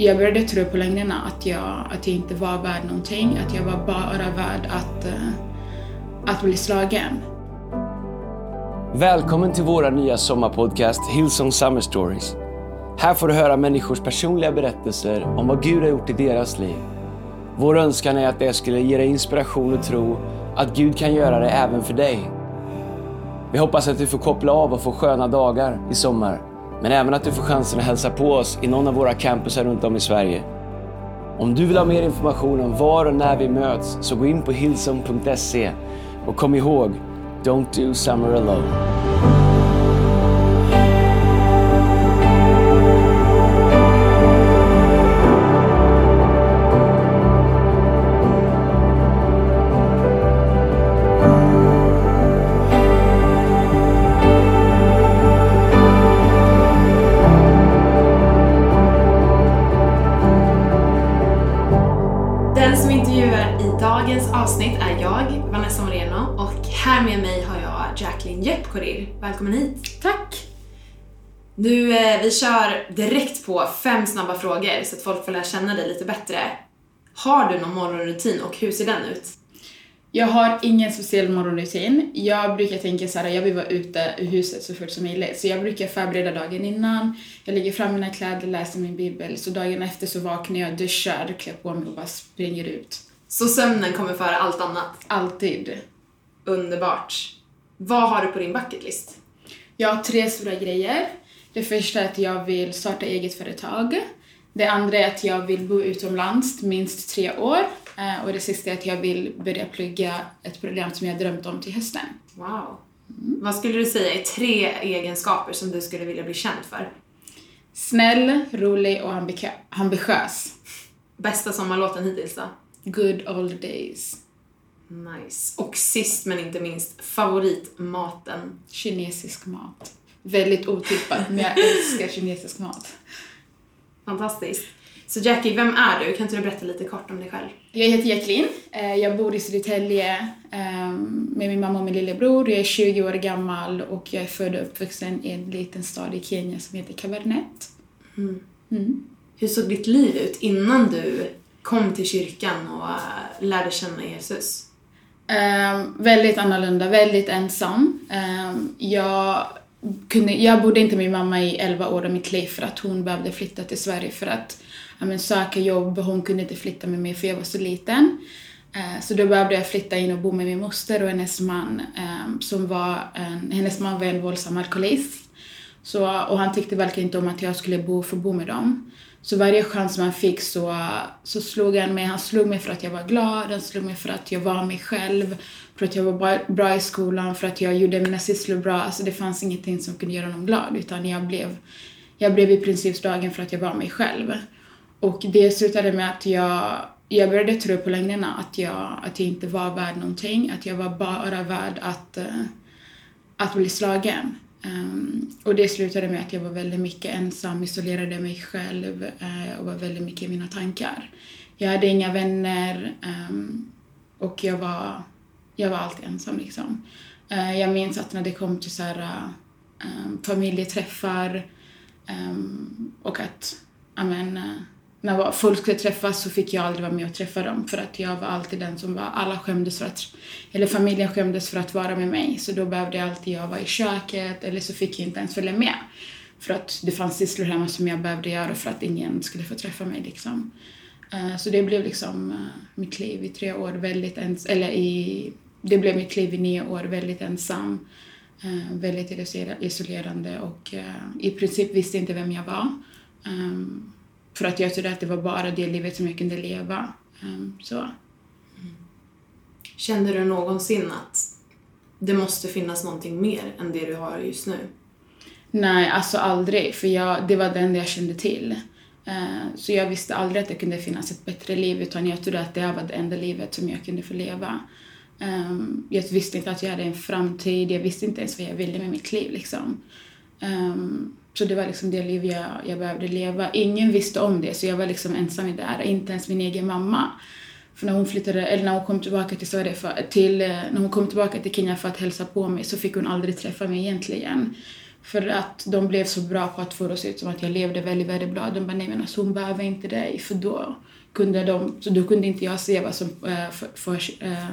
jag började tro på lögnerna att jag, att jag inte var värd någonting, att jag var bara värd att, eh, att bli slagen. Välkommen till våra nya sommarpodcast Hillsong Summer Stories. Här får du höra människors personliga berättelser om vad Gud har gjort i deras liv. Vår önskan är att det skulle ge dig inspiration och tro att Gud kan göra det även för dig. Vi hoppas att du får koppla av och få sköna dagar i sommar. Men även att du får chansen att hälsa på oss i någon av våra campusar runt om i Sverige. Om du vill ha mer information om var och när vi möts så gå in på hillsong.se och kom ihåg, don't do summer alone. Välkommen hit. Tack. Nu, eh, vi kör direkt på fem snabba frågor så att folk får lära känna dig lite bättre. Har du någon morgonrutin och hur ser den ut? Jag har ingen speciell morgonrutin. Jag brukar tänka så här, jag vill vara ute ur huset så fort som möjligt. Så jag brukar förbereda dagen innan. Jag lägger fram mina kläder, läser min bibel. Så dagen efter så vaknar jag, duschar, klär på mig och bara springer ut. Så sömnen kommer före allt annat? Alltid. Underbart. Vad har du på din bucketlist? Jag har tre stora grejer. Det första är att jag vill starta eget företag. Det andra är att jag vill bo utomlands minst tre år. Eh, och det sista är att jag vill börja plugga ett program som jag drömt om till hösten. Wow. Mm. Vad skulle du säga är tre egenskaper som du skulle vilja bli känd för? Snäll, rolig och ambitiös. Bästa sommarlåten hittills då? Good old days. Nice. Och sist men inte minst, favoritmaten? Kinesisk mat. Väldigt otippat, men jag älskar kinesisk mat. Fantastiskt. Så Jackie, vem är du? Kan inte du berätta lite kort om dig själv? Jag heter Jacqueline. Eh, jag bor i Södertälje ehm, med min mamma och min lillebror. Jag är 20 år gammal och jag är född och uppvuxen i en liten stad i Kenya som heter Kabarnet. Mm. Mm. Hur såg ditt liv ut innan du kom till kyrkan och eh, lärde känna Jesus? Um, väldigt annorlunda, väldigt ensam. Um, jag, kunde, jag bodde inte med min mamma i 11 år av mitt liv för att hon behövde flytta till Sverige för att men, söka jobb. Hon kunde inte flytta med mig för jag var så liten. Uh, så då behövde jag flytta in och bo med min moster och hennes man. Um, som var en, hennes man var en våldsam alkoholist. Så, och han tyckte verkligen inte om att jag skulle bo, få bo med dem. Så varje chans man fick så, så slog han mig. Han slog mig för att jag var glad, han slog mig för att jag var mig själv, för att jag var bra, i skolan, för att jag gjorde mina sysslor bra. Alltså det fanns ingenting som kunde göra honom glad utan jag blev, jag blev i princip slagen för att jag var mig själv. Och det slutade med att jag, jag började tro på lögnerna, att jag, att jag inte var värd någonting, att jag var bara värd att, eh, att bli slagen. Um, och det slutade med att jag var väldigt mycket ensam, isolerade mig själv uh, och var väldigt mycket i mina tankar. Jag hade inga vänner um, och jag var, jag var alltid ensam liksom. Uh, jag minns att när det kom till så här, um, familjeträffar och att, amen, uh, eh, när folk skulle träffas så fick jag aldrig vara med och träffa dem för att jag var alltid den som var, alla skämdes för att, eller familjen skämdes för att vara med mig så då behövde jag alltid jag vara i köket eller så fick jag inte ens följa med. För att det fanns sysslor hemma som jag behövde göra för att ingen skulle få träffa mig liksom. Eh, så det blev liksom eh, mitt liv i tre år väldigt ensam, eller i, det blev mitt liv i nio år väldigt ensam. Eh, väldigt isolerande och i princip visste inte vem jag var. Um, för att jag trodde att det var bara det livet som jag kunde leva. Um, så. Mm. Kände du någonsin att det måste finnas någonting mer än det du har just nu? Nej, alltså aldrig. För jag, det var det enda jag kände till. Uh, så jag visste aldrig att det kunde finnas ett bättre liv utan jag trodde att det här var det enda livet som jag kunde få leva. Um, jag visste inte att jag hade en framtid, jag visste inte ens vad jag ville med mitt liv. Liksom. Så det var liksom det liv jag, jag behövde leva. Ingen visste om det, så jag var liksom ensam i det här. Inte ens min egen mamma. För när hon flyttade, eller när hon kom tillbaka till Sverige, för, till, eh, när hon kom tillbaka till Kenya för att hälsa på mig så fick hon aldrig träffa mig egentligen. För att de blev så bra på att få det att se ut som att jag levde väldigt, väldigt bra. De bara, nej men alltså hon behöver inte dig. För då kunde de, så då kunde inte jag se vad som, eh, för, för, eh,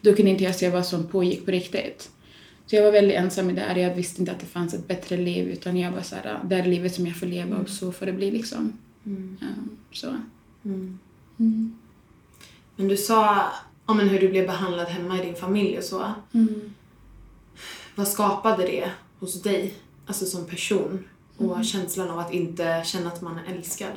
då kunde inte jag se vad som pågick på riktigt. Så jag var väldigt ensam i det här. Jag visste inte att det fanns ett bättre liv utan jag var så här, det är livet som jag får leva och så får det bli liksom. Mm. Um, så. Mm. Mm. Men du sa om hur du blev behandlad hemma i din familj och så. Mm. Vad skapade det hos dig, alltså som person? Och Mm. känslan av att inte känna att man är älskad?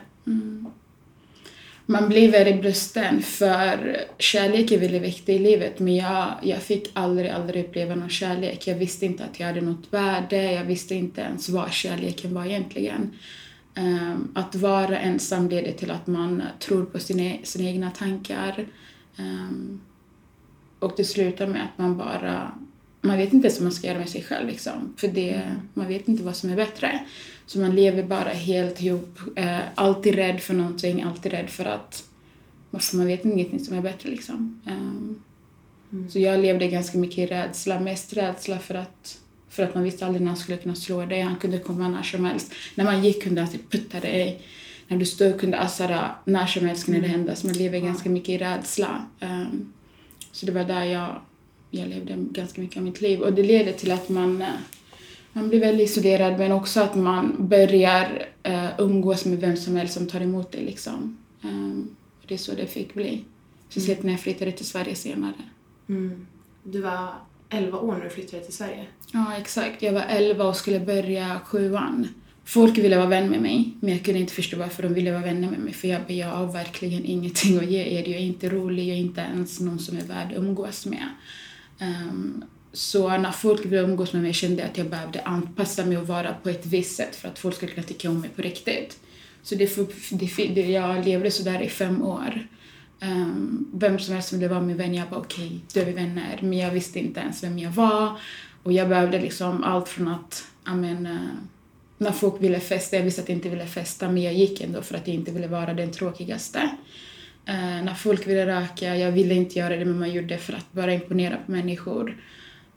Mm. Man blir väldigt brusten för kärlek är väldigt viktig i livet men jag, jag fick aldrig, aldrig uppleva någon kärlek. Jag visste inte att jag hade något värde, jag visste inte ens vad kärleken var egentligen. Um, att vara ensam leder till att man tror på sina, sina egna tankar. Um, och det slutar med att man bara... Man vet inte ens vad man ska göra med sig själv. Liksom. För det, man vet inte vad som är bättre. Så man lever bara helt ihop. Eh, alltid rädd för någonting, alltid rädd för att... Alltså man vet ingenting som är bättre. Liksom. Um, Mm. Så jag levde ganska mycket i rädsla. Mest rädsla för att, för att man visste aldrig när han skulle kunna slå dig. Han kunde komma när som helst. När man gick kunde han typ putta dig. När du stod kunde Asara när som helst kunde det hända. Så man lever ganska mycket i rädsla. Um, så det var där jag, jag levde ganska mycket av mitt liv. Och det leder till att man, eh, man blir väldigt isolerad men också att man börjar uh, umgås med vem som helst som tar emot dig. Liksom. Um, det är så det fick bli. Speciellt när jag flyttade till Sverige senare. Mm. Du var 11 år när du flyttade till Sverige. Ja, exakt. Jag var 11 och skulle börja sjuan. Folk ville vara vän med mig, men jag kunde inte förstå varför de ville vara vänner med mig. För jag, jag har verkligen ingenting att ge er. Jag är inte rolig, jag är inte ens någon som är värd att umgås med. Um, så när folk ville umgås med mig kände jag att jag behövde anpassa mig och vara på ett visst sätt för att folk skulle kunna tycka om mig på riktigt. Så det, det, det, jag levde sådär i fem år. Um, vem som helst som ville vara min vän, jag bara okej, okay, då är vi vänner. Men jag visste inte ens vem jag var. Och jag behövde liksom allt från att, amen, uh, eh, när folk ville festa, jag visste att jag inte ville festa, men jag gick ändå för att jag inte ville vara den tråkigaste. Uh, när folk ville röka, jag ville inte göra det, men man gjorde det för att bara imponera på människor.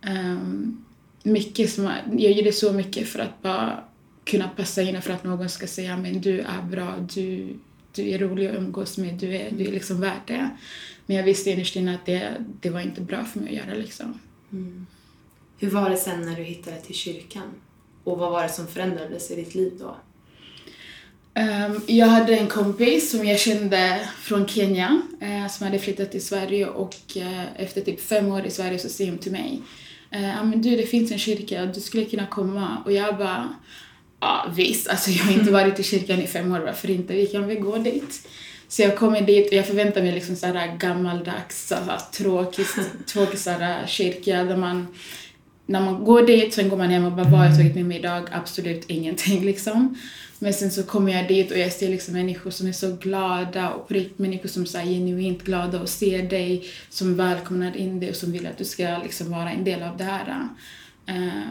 Um, mycket som, jag gjorde så mycket för att bara kunna passa in och för att någon ska säga men du är bra, du, du är rolig att umgås med, du är, du är liksom värd det. Men jag visste innerst inne att det, det var inte bra för mig att göra liksom. Mm. Hur var det sen när du hittade till kyrkan? Och vad var det som förändrades i ditt liv då? Um, jag hade en kompis som jag kände från Kenya uh, som hade flyttat till Sverige och uh, efter typ fem år i Sverige så säger hon till mig uh, men du det finns en kyrka, du skulle kunna komma. Och jag bara ja visst, alltså jag har inte varit i kyrkan i fem år, varför inte? Vi kan väl gå dit. Så jag kommer dit och jag förväntar mig liksom såhär gammaldags, såhär, tråkig, tråkig såhär, kyrka där man när man går dit, sen går man hem och bara vad har jag tagit med mig idag? Absolut ingenting liksom. Men sen så kommer jag dit och jag ser liksom människor som är så glada och på riktigt människor som är genuint glada och ser dig, som välkomnar in dig och som vill att du ska liksom vara en del av det här.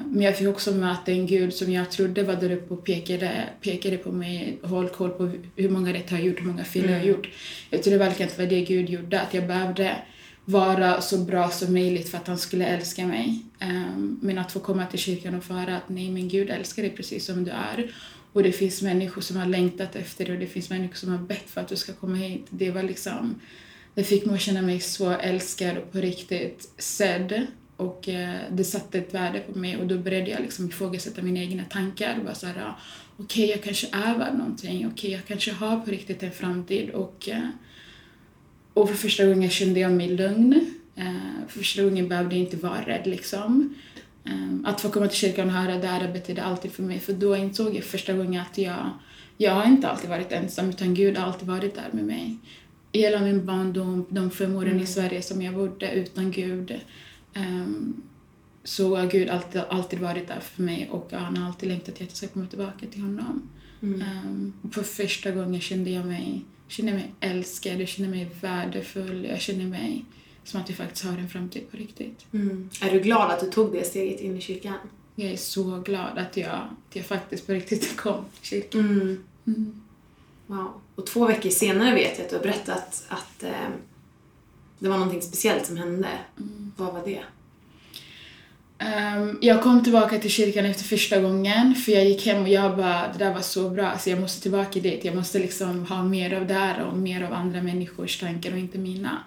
Men jag fick också möta en gud som jag trodde var där uppe och pekade, pekade på mig höll koll på hur många rätt jag har gjort, hur många fel jag har gjort. Jag trodde verkligen att det var det Gud gjorde, att jag behövde vara så bra som möjligt för att han skulle älska mig. Ehm, men att få komma till kyrkan och få höra att nej men Gud älskar dig precis som du är. Och det finns människor som har längtat efter dig och det finns människor som har bett för att du ska komma hit. Det var liksom, det fick mig att känna mig så älskad och på riktigt sedd. Och eh, det satte ett värde på mig och då började jag liksom ifrågasätta mina egna tankar. Bara såhär, ah, okej okay, jag kanske är värd någonting, okej okay, jag kanske har på riktigt en framtid. Och, eh, och för första gången kände jag mig lugn. Eh, för första gången behövde jag inte vara rädd liksom. Att få komma till kyrkan och höra det här betydde alltid för mig för då insåg jag första gången att jag, jag har inte alltid varit ensam utan Gud har alltid varit där med mig. Hela min barndom, de fem åren mm. i Sverige som jag bodde utan Gud Um, så har Gud alltid, alltid varit där för mig och han har alltid längtat att jag ska komma tillbaka till honom. Mm. För första gången kände jag mig, kände mig älskad, jag kände mig värdefull, jag kände mig som att jag faktiskt har en framtid på riktigt. Mm. Är du glad att du tog det steget in i kyrkan? Jag är så glad att jag, att jag faktiskt på riktigt kom till kyrkan. Mm. Mm. Wow. Och två veckor senare vet jag att du har berättat att eh, det var någonting speciellt som hände. Mm. Vad var det? Um, jag kom tillbaka till kyrkan efter första gången för jag gick hem och jag bara, det där var så bra så jag måste tillbaka dit. Jag måste liksom ha mer av det här och mer av andra människors tankar och inte mina.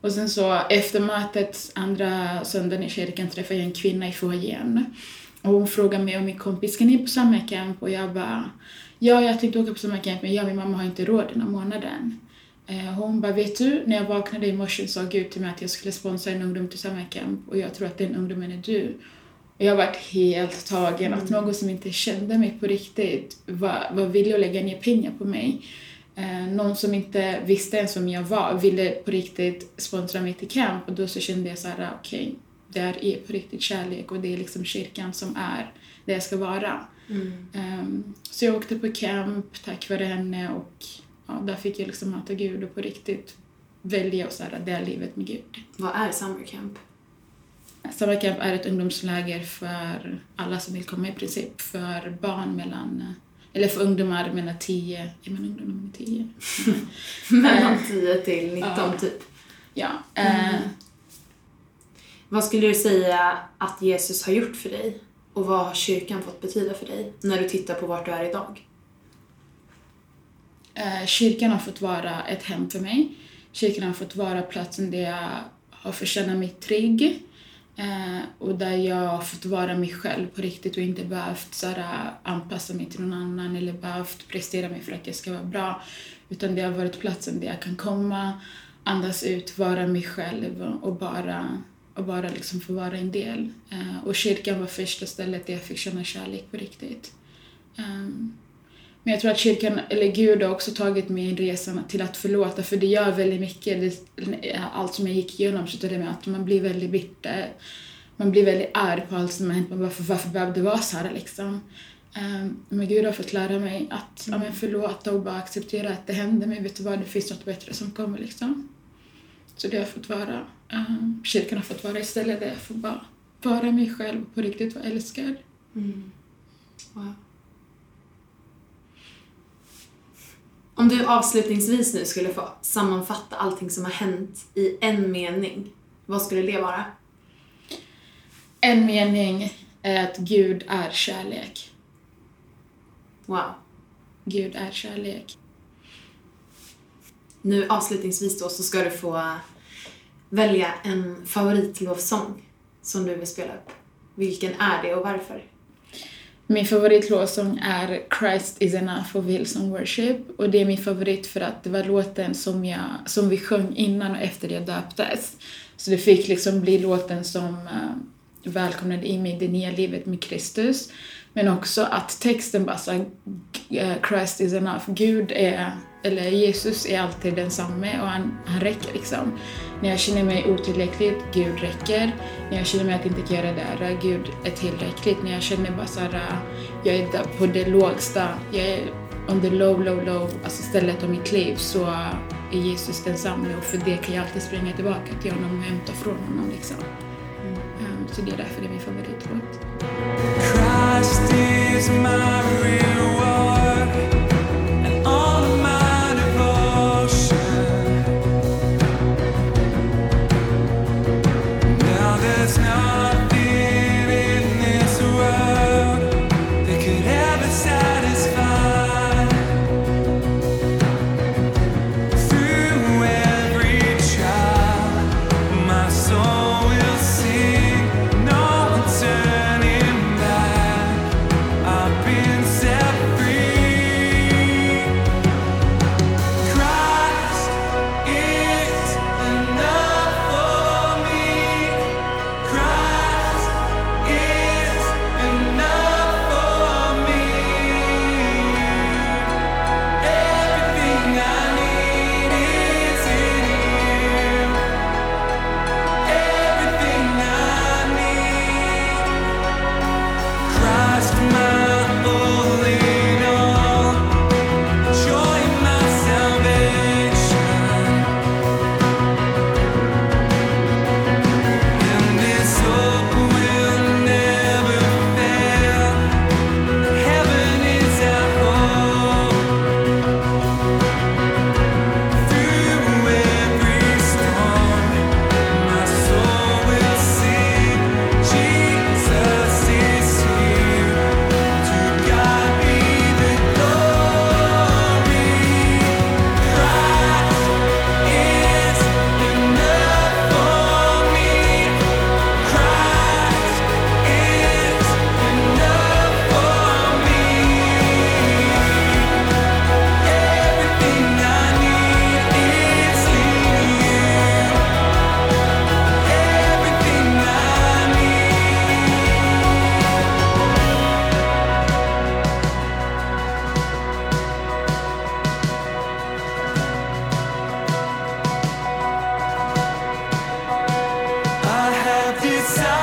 Och sen så efter mötet andra söndagen i kyrkan träffade jag en kvinna i foajén. Och hon frågade mig och min kompis, ska ni på sommarcamp? Och jag bara, ja jag tänkte åka på sommarcamp men jag och min mamma har inte råd den här månaden. Eh, hon bara, vet du, när jag vaknade i morse sa Gud till mig att jag skulle sponsra en ungdom till sommarcamp och jag tror att den ungdomen är du. Och jag varit helt tagen, att mm. någon som inte kände mig på riktigt var, var villig att lägga ner pengar på mig. Eh, någon som inte visste ens vem jag var ville på riktigt sponsra mig till camp och då så kände jag så här, okej, okay, det här är på riktigt kärlek och det är liksom kyrkan som är det jag ska vara. Mm. Um, så jag åkte på camp tack vare henne och ja, där fick jag liksom möta Gud och på riktigt välja och så här, det livet med Gud. Vad är Summer Camp? Summer Camp är ett ungdomsläger för alla som vill komma i princip. För barn mellan, eller för ungdomar mellan 10, är man ungdomar mellan 10? mellan 10 till 19 ja. typ? Ja. Mm. Eh, vad skulle du säga att Jesus har gjort för dig? Och vad har kyrkan fått betyda för dig när du tittar på vart du är idag? Eh, kyrkan har fått vara ett hem för mig. Kyrkan har fått vara platsen där jag har fått känna mig trygg eh, och där jag har fått vara mig själv på riktigt och inte behövt så här, anpassa mig till någon annan eller behövt prestera mig för att jag ska vara bra. Utan det har varit platsen där jag kan komma, andas ut, vara mig själv och bara, och bara liksom få vara en del. Eh, och kyrkan var första stället där jag fick känna kärlek på riktigt. Ehm, men jag tror att kyrkan, eller Gud har också tagit mig i resan till att förlåta, för det gör väldigt mycket. Det, allt som jag gick igenom slutade med att man blir väldigt bitter. Man blir väldigt arg på allt som har hänt. Varför, varför behövde det vara så här liksom? Um, men Gud har fått lära mig att mm. ja, förlåta och bara acceptera att det hände men vet du vad, det finns något bättre som kommer liksom. Så det har fått vara, um, kyrkan har fått vara istället där jag får bara vara mig själv och på riktigt vara älskad. Mm. Wow. Om du avslutningsvis nu skulle få sammanfatta allting som har hänt i en mening, vad skulle det vara? En mening är att Gud är kärlek. Wow. Gud är kärlek. Nu avslutningsvis då så ska du få välja en favoritlovsång som du vill spela upp. Vilken är det och varför? Min favoritlåtsång är Christ is enough of Hillsong Worship och det är min favorit för att det var låten som, jag, som vi sjöng innan och efter jag döptes. Så det fick liksom bli låten som uh, välkomnade in mig i det nya livet med Kristus. Men också att texten bara sa eh, Christ is enough, Gud är eller Jesus är alltid densamme och han, han räcker liksom. När jag känner mig otillräcklig, Gud räcker. När jag känner mig att inte göra det här, Gud är tillräckligt. När jag känner bara såhär, jag är på det lågsta, jag är on the low, low, low, alltså stället av mitt liv så är Jesus densamme och för det kan jag alltid springa tillbaka till honom och hämta från honom liksom. Mm. Um, så det är därför det är min favoritlåt. Christ is my real inside.